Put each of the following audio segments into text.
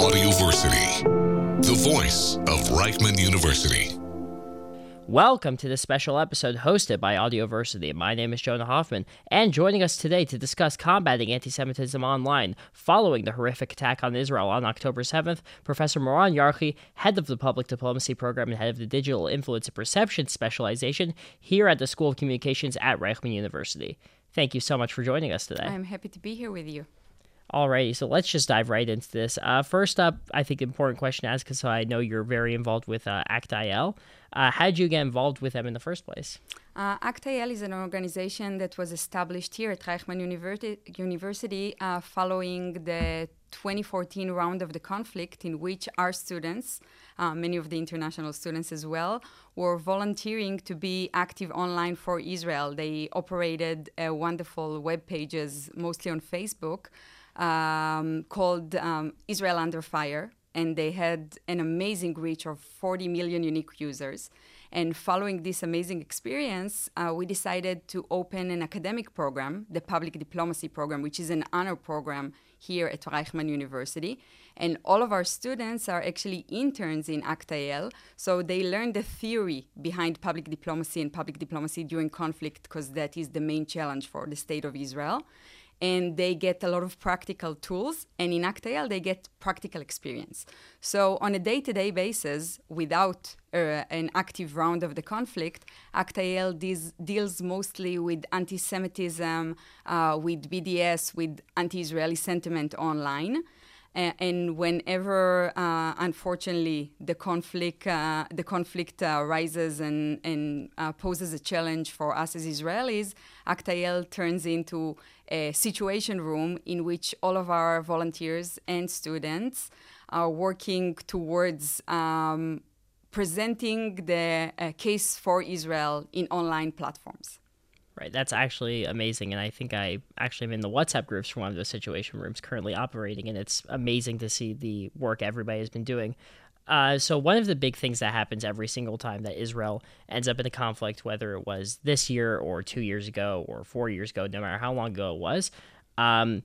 Audioversity. The voice of Reichman University. Welcome to this special episode hosted by Audioversity. My name is Jonah Hoffman, and joining us today to discuss combating anti Semitism online following the horrific attack on Israel on October 7th, Professor Moran Yarchi, head of the Public Diplomacy Program and head of the Digital Influence and Perception Specialization here at the School of Communications at Reichman University. Thank you so much for joining us today. I'm happy to be here with you. Alrighty, so let's just dive right into this. Uh, first up, I think important question to ask because I know you're very involved with uh, ACT-IL. Uh, how did you get involved with them in the first place? Uh, ACT-IL is an organization that was established here at Reichman University, University uh, following the 2014 round of the conflict, in which our students, uh, many of the international students as well, were volunteering to be active online for Israel. They operated uh, wonderful web pages, mostly on Facebook, um, called um, Israel Under Fire and they had an amazing reach of 40 million unique users. And following this amazing experience, uh, we decided to open an academic program, the Public Diplomacy Program, which is an honor program here at Reichman University. And all of our students are actually interns in ACT-IL, so they learn the theory behind public diplomacy and public diplomacy during conflict, because that is the main challenge for the state of Israel and they get a lot of practical tools. And in ACT-IL, they get practical experience. So on a day-to-day basis, without uh, an active round of the conflict, ACT-IL deals, deals mostly with anti-Semitism, uh, with BDS, with anti-Israeli sentiment online. And whenever, uh, unfortunately, the conflict uh, the conflict uh, rises and and poses a challenge for us as Israelis, ACT-IL turns into a situation room in which all of our volunteers and students are working towards um, presenting the uh, case for Israel in online platforms. Right, that's actually amazing, and I think I actually am in the WhatsApp groups for one of those situation rooms currently operating, and it's amazing to see the work everybody has been doing. Uh, so one of the big things that happens every single time that Israel ends up in a conflict, whether it was this year or two years ago or four years ago, no matter how long ago it was, um,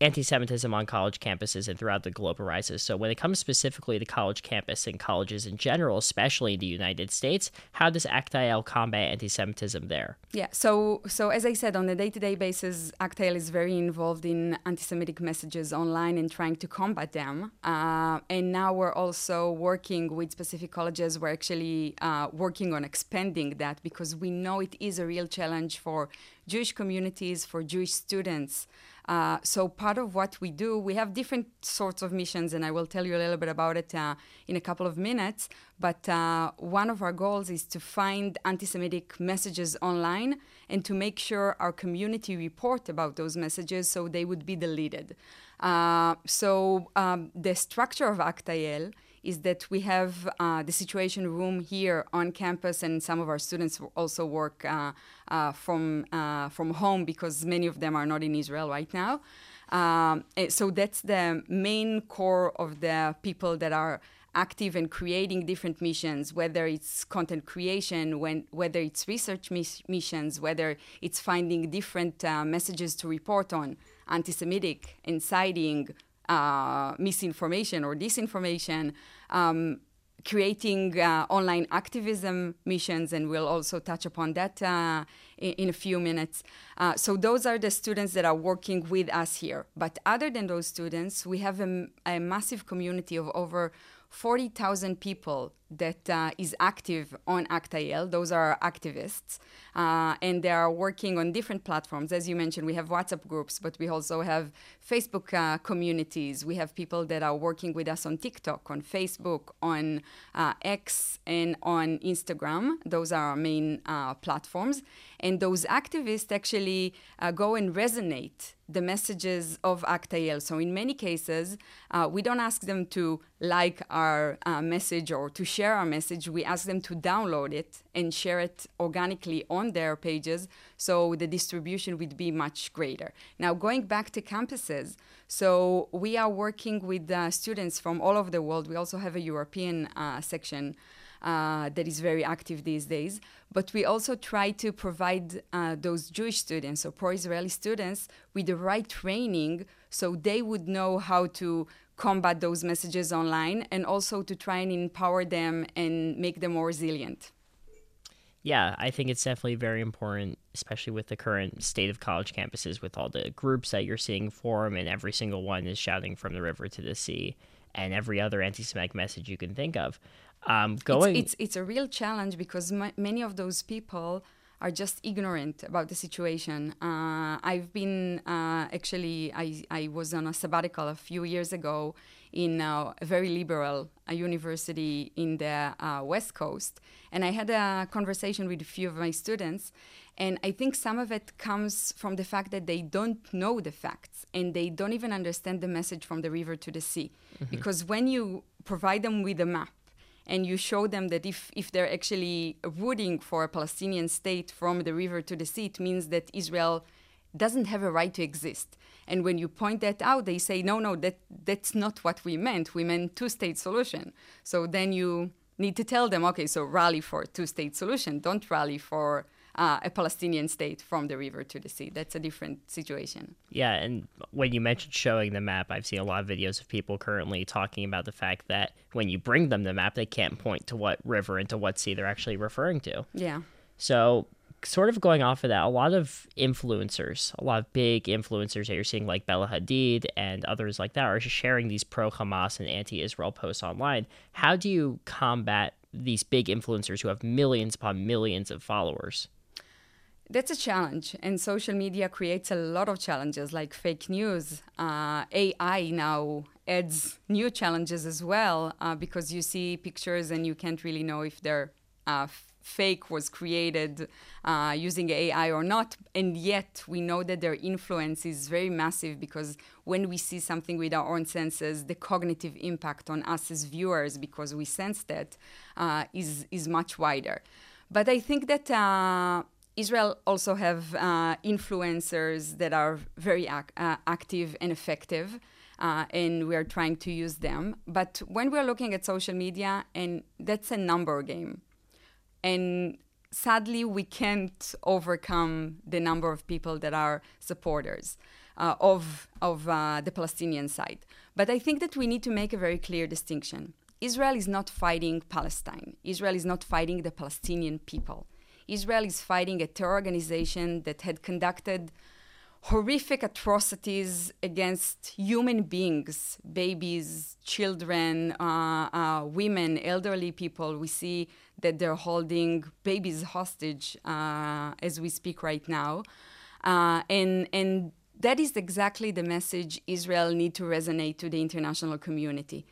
anti Semitism on college campuses and throughout the globe arises. So, when it comes specifically to college campus and colleges in general, especially in the United States, how does ACT-IL combat anti Semitism there? Yeah, so, so as I said, on a day to day basis, ACT-IL is very involved in anti Semitic messages online and trying to combat them. Uh, and now we're also working with specific colleges. We're actually uh, working on expanding that because we know it is a real challenge for Jewish communities, for Jewish students. Uh, so part of what we do, we have different sorts of missions, and I will tell you a little bit about it uh, in a couple of minutes. But uh, one of our goals is to find anti-Semitic messages online and to make sure our community report about those messages so they would be deleted. Uh, so um, the structure of ACT-IL is that we have uh, the situation room here on campus, and some of our students also work uh, uh, from uh, from home because many of them are not in Israel right now. Um, so that's the main core of the people that are active and creating different missions, whether it's content creation, when, whether it's research mis- missions, whether it's finding different uh, messages to report on, anti-Semitic, inciting, uh, misinformation or disinformation, um, creating uh, online activism missions, and we'll also touch upon that uh, in, in, a few minutes. Uh, so, those are the students that are working with us here. But other than those students, we have a, a massive community of over 40,000 people that uh, is active on ACT-IL. Those are activists, uh, and they are working on different platforms. As you mentioned, we have WhatsApp groups, but we also have Facebook uh, communities. We have people that are working with us on TikTok, on Facebook, on uh, X, and on Instagram. Those are our main uh, platforms. And those activists actually uh, go and resonate the messages of ACT-IL. So in many cases, uh, we don't ask them to like our uh, message or to share our message. We ask them to download it and share it organically on their pages so the distribution would be much greater. Now, going back to campuses, so we are working with uh, students from all over the world. We also have a European uh, section uh, that is very active these days. But we also try to provide uh, those Jewish students or pro Israeli students with the right training so they would know how to combat those messages online and also to try and empower them and make them more resilient. Yeah, I think it's definitely very important, especially with the current state of college campuses, with all the groups that you're seeing form, and every single one is shouting from the river to the sea, and every other anti-Semitic message you can think of. Um, going, it's, it's, it's a real challenge because m- many of those people are just ignorant about the situation. Uh, I've been uh, actually, I, I was on a sabbatical a few years ago in uh, a very liberal university in the uh, West Coast. And I had a conversation with a few of my students. And I think some of it comes from the fact that they don't know the facts and they don't even understand the message from the river to the sea. Mm-hmm. Because when you provide them with a map, and you show them that if, if they're actually rooting for a Palestinian state from the river to the sea, it means that Israel doesn't have a right to exist. And when you point that out, they say, no, no, that, that's not what we meant. We meant two state solution. So then you need to tell them, okay, so rally for two state solution. Don't rally for uh, a Palestinian state from the river to the sea. That's a different situation. Yeah, and when you mentioned showing the map, I've seen a lot of videos of people currently talking about the fact that when you bring them the map, they can't point to what river and to what sea they're actually referring to. Yeah. So sort of going off of that, a lot of influencers, a lot of big influencers that you're seeing, like Bella Hadid and others like that, are sharing these pro Hamas and anti Israel posts online. How do you combat these big influencers who have millions upon millions of followers? That's a challenge, and social media creates a lot of challenges like fake news. Uh, AI now adds new challenges as well uh, because you see pictures and you can't really know if they're uh, fake was created uh, using AI or not. And yet we know that their influence is very massive because when we see something with our own senses, the cognitive impact on us as viewers, because we sense that, uh, is is much wider. But I think that. Uh, Israel also have uh, influencers that are very ac- uh, active and effective. Uh, and we are trying to use them. But when we're looking at social media, and that's a number game, and sadly we can't overcome the number of people that are supporters uh, of of uh, the Palestinian side. But I think that we need to make a very clear distinction. Israel is not fighting Palestine. Israel is not fighting the Palestinian people. Israel is fighting a terror organization that had conducted horrific atrocities against human beings, babies, children, uh, uh, women, elderly people. We see that they're holding babies hostage uh, as we speak right now. Uh, and, and that is exactly the message Israel need to resonate to the international community.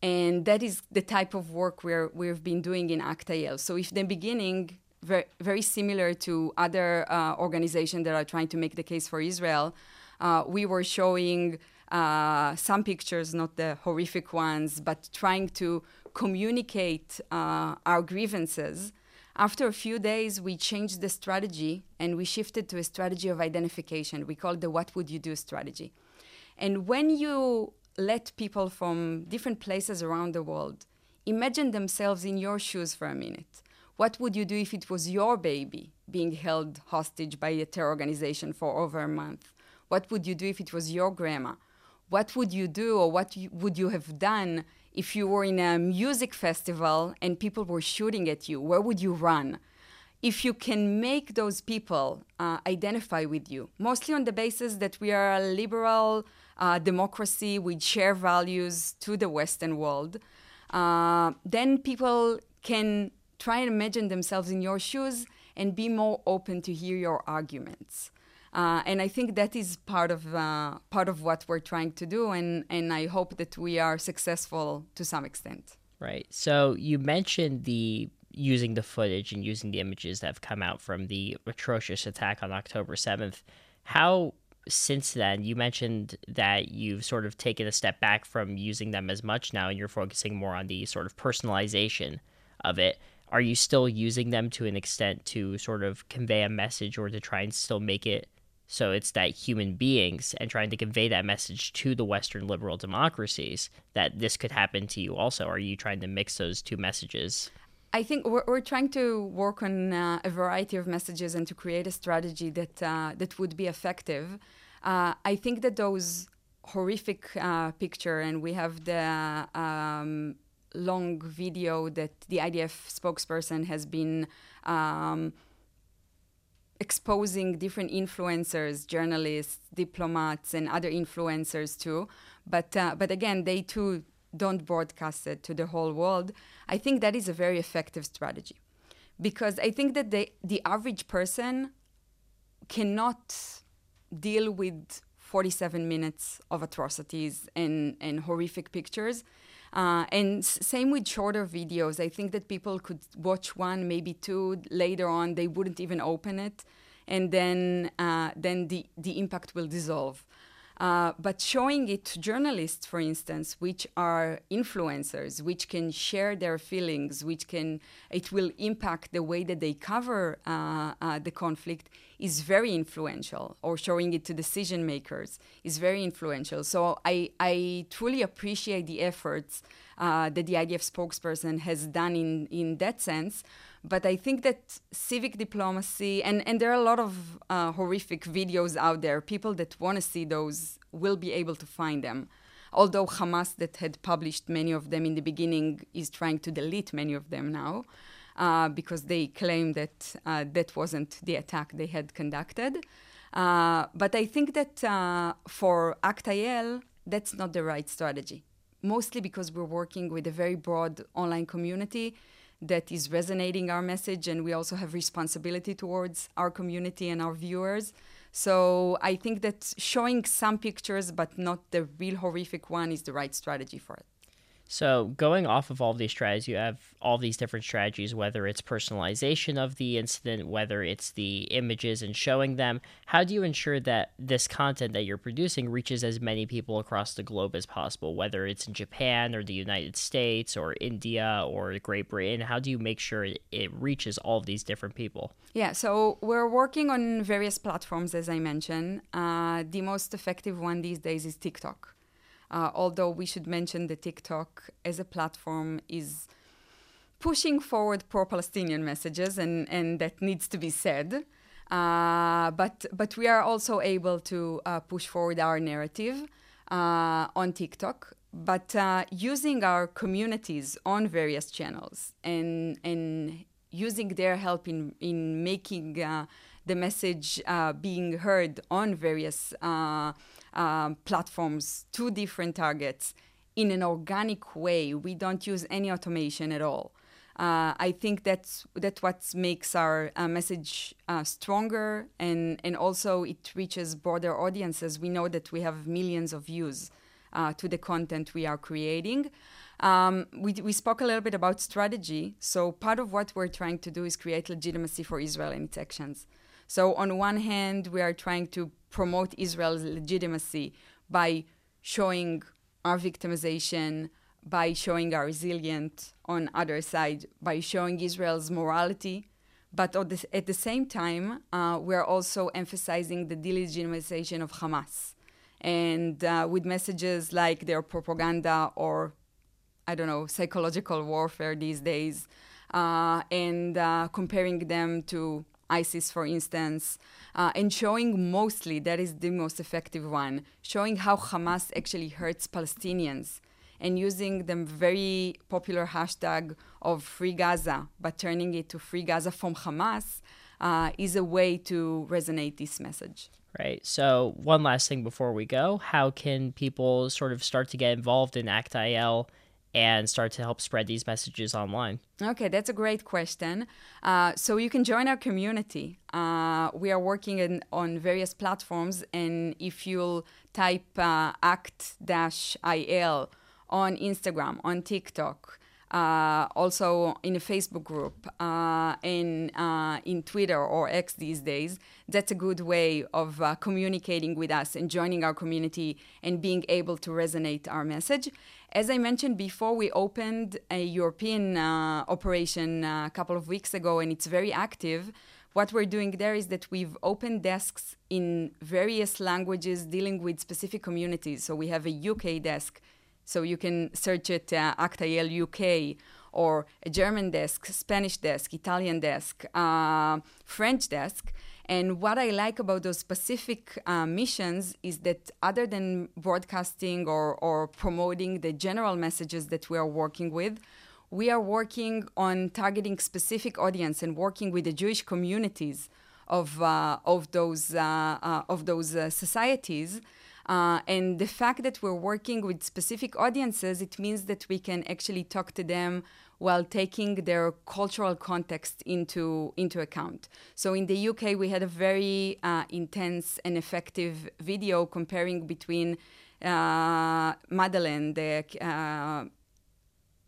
And that is the type of work we're, we've been doing in ACT-IL. So if the beginning, very, very similar to other uh, organizations that are trying to make the case for Israel, uh, we were showing uh, some pictures, not the horrific ones, but trying to communicate uh, our grievances. After a few days, we changed the strategy and we shifted to a strategy of identification. We called the What Would You Do strategy. And when you let people from different places around the world imagine themselves in your shoes for a minute, what would you do if it was your baby being held hostage by a terror organization for over a month? What would you do if it was your grandma? What would you do or what would you have done if you were in a music festival and people were shooting at you, where would you run? If you can make those people uh, identify with you, mostly on the basis that we are a liberal uh, democracy with share values to the Western world, uh, then people can try and imagine themselves in your shoes and be more open to hear your arguments. Uh, and I think that is part of uh, part of what we're trying to do, and and I hope that we are successful to some extent. Right. So you mentioned the using the footage and using the images that have come out from the atrocious attack on October seventh. How since then you mentioned that you've sort of taken a step back from using them as much now, and you're focusing more on the sort of personalization of it are you still using them to an extent to sort of convey a message or to try and still make it so it's that human beings and trying to convey that message to the Western liberal democracies that this could happen to you also. Are you trying to mix those two messages? I think we're, we're trying to work on uh, a variety of messages and to create a strategy that uh, that would be effective. Uh, I think that those horrific uh, picture, and we have the um, long video that the IDF spokesperson has been. Um, exposing different influencers, journalists, diplomats, and other influencers too. But uh, but again, they too don't broadcast it to the whole world. I think that is a very effective strategy, because I think that the the average person cannot deal with 47 minutes of atrocities and, and horrific pictures. Uh, and same with shorter videos. I think that people could watch one, maybe two. Later on, they wouldn't even open it, and then uh, then the the impact will dissolve. Uh, but showing it to journalists, for instance, which are influencers, which can share their feelings, which can, it will impact the way that they cover uh, uh, the conflict, is very influential. Or showing it to decision makers is very influential. So I, I truly appreciate the efforts uh, that the IDF spokesperson has done in, in that sense. But I think that civic diplomacy, and, and there are a lot of uh, horrific videos out there, people that want to see those will be able to find them. Although Hamas, that had published many of them in the beginning, is trying to delete many of them now uh, because they claim that uh, that wasn't the attack they had conducted. Uh, but I think that uh, for ACT-IL, that's not the right strategy. Mostly because we're working with a very broad online community that is resonating our message and we also have responsibility towards our community and our viewers so i think that showing some pictures but not the real horrific one is the right strategy for it so, going off of all of these strategies, you have all these different strategies, whether it's personalization of the incident, whether it's the images and showing them. How do you ensure that this content that you're producing reaches as many people across the globe as possible, whether it's in Japan or the United States or India or Great Britain? How do you make sure it reaches all of these different people? Yeah, so we're working on various platforms, as I mentioned. Uh, the most effective one these days is TikTok. Uh, although we should mention that TikTok as a platform is pushing forward pro-Palestinian messages, and, and that needs to be said. Uh, but but we are also able to uh, push forward our narrative uh, on TikTok, but uh, using our communities on various channels and and using their help in in making uh, the message being heard on various um, platforms to different targets in an organic way. We don't use any automation at all. Uh, I think that's that's what makes our uh, message uh, stronger, and and also it reaches broader audiences. We know that we have millions of views uh, to the content we are creating. Um, we, we spoke a little bit about strategy. So part of what we're trying to do is create legitimacy for Israel and its actions. So on one hand, we are trying to promote Israel's legitimacy by showing our victimization, by showing our resilience on other side, by showing Israel's morality. But at the same time, uh, we're also emphasizing the delegitimization of Hamas. And uh, with messages like their propaganda or, I don't know, psychological warfare these days, uh, and uh, comparing them to ISIS, for instance, uh, and showing mostly that is the most effective one, showing how Hamas actually hurts Palestinians and using the very popular hashtag of Free Gaza, but turning it to Free Gaza from Hamas, uh, is a way to resonate this message. Right. So, one last thing before we go how can people sort of start to get involved in ACT-IL? And start to help spread these messages online? Okay, that's a great question. Uh, so you can join our community. Uh, we are working in, on various platforms, and if you'll type uh, ACT-IL on Instagram, on TikTok, uh, also in a Facebook group, uh, in uh, in Twitter or X these days. That's a good way of uh, communicating with us and joining our community and being able to resonate our message. As I mentioned before, we opened a European uh, operation uh, a couple of weeks ago, and it's very active. What we're doing there is that we've opened desks in various languages dealing with specific communities. So we have a UK desk so you can search it uh, ACT-IL UK, or a German desk, Spanish desk, Italian desk, uh, French desk. And what I like about those specific uh, missions is that other than broadcasting or, or promoting the general messages that we are working with, we are working on targeting specific audience and working with the Jewish communities of, uh, of those, uh, uh of those uh, societies. Uh, and the fact that we're working with specific audiences, it means that we can actually talk to them while taking their cultural context into, into account. So in the UK, we had a very uh, intense and effective video comparing between uh, Madeleine, the uh,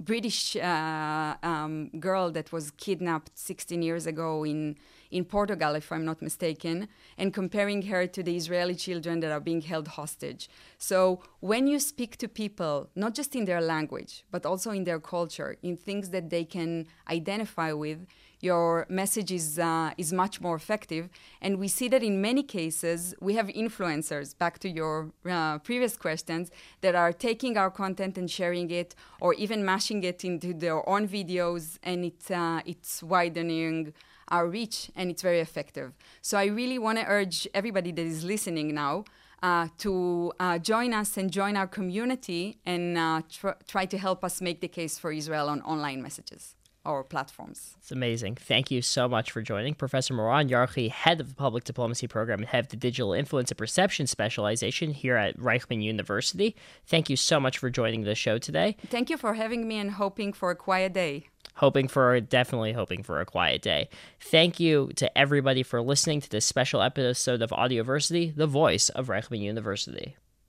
British uh, um, girl that was kidnapped 16 years ago in in Portugal, if I'm not mistaken, and comparing her to the Israeli children that are being held hostage. So when you speak to people, not just in their language, but also in their culture, in things that they can identify with, your message is, uh, is much more effective. And we see that in many cases, we have influencers, back to your uh, previous questions, that are taking our content and sharing it, or even mashing it into their own videos, and it, uh, it's widening our reach and it's very effective. So I really want to urge everybody that is listening now uh, to uh, join us and join our community and uh, tr- try to help us make the case for Israel on online messages or platforms. It's amazing. Thank you so much for joining. Professor Moran Yarchi, head of the Public Diplomacy Program and head of the Digital Influence and Perception Specialization here at Reichman University. Thank you so much for joining the show today. Thank you for having me and hoping for a quiet day hoping for definitely hoping for a quiet day. Thank you to everybody for listening to this special episode of Audioversity, the voice of Reichman University.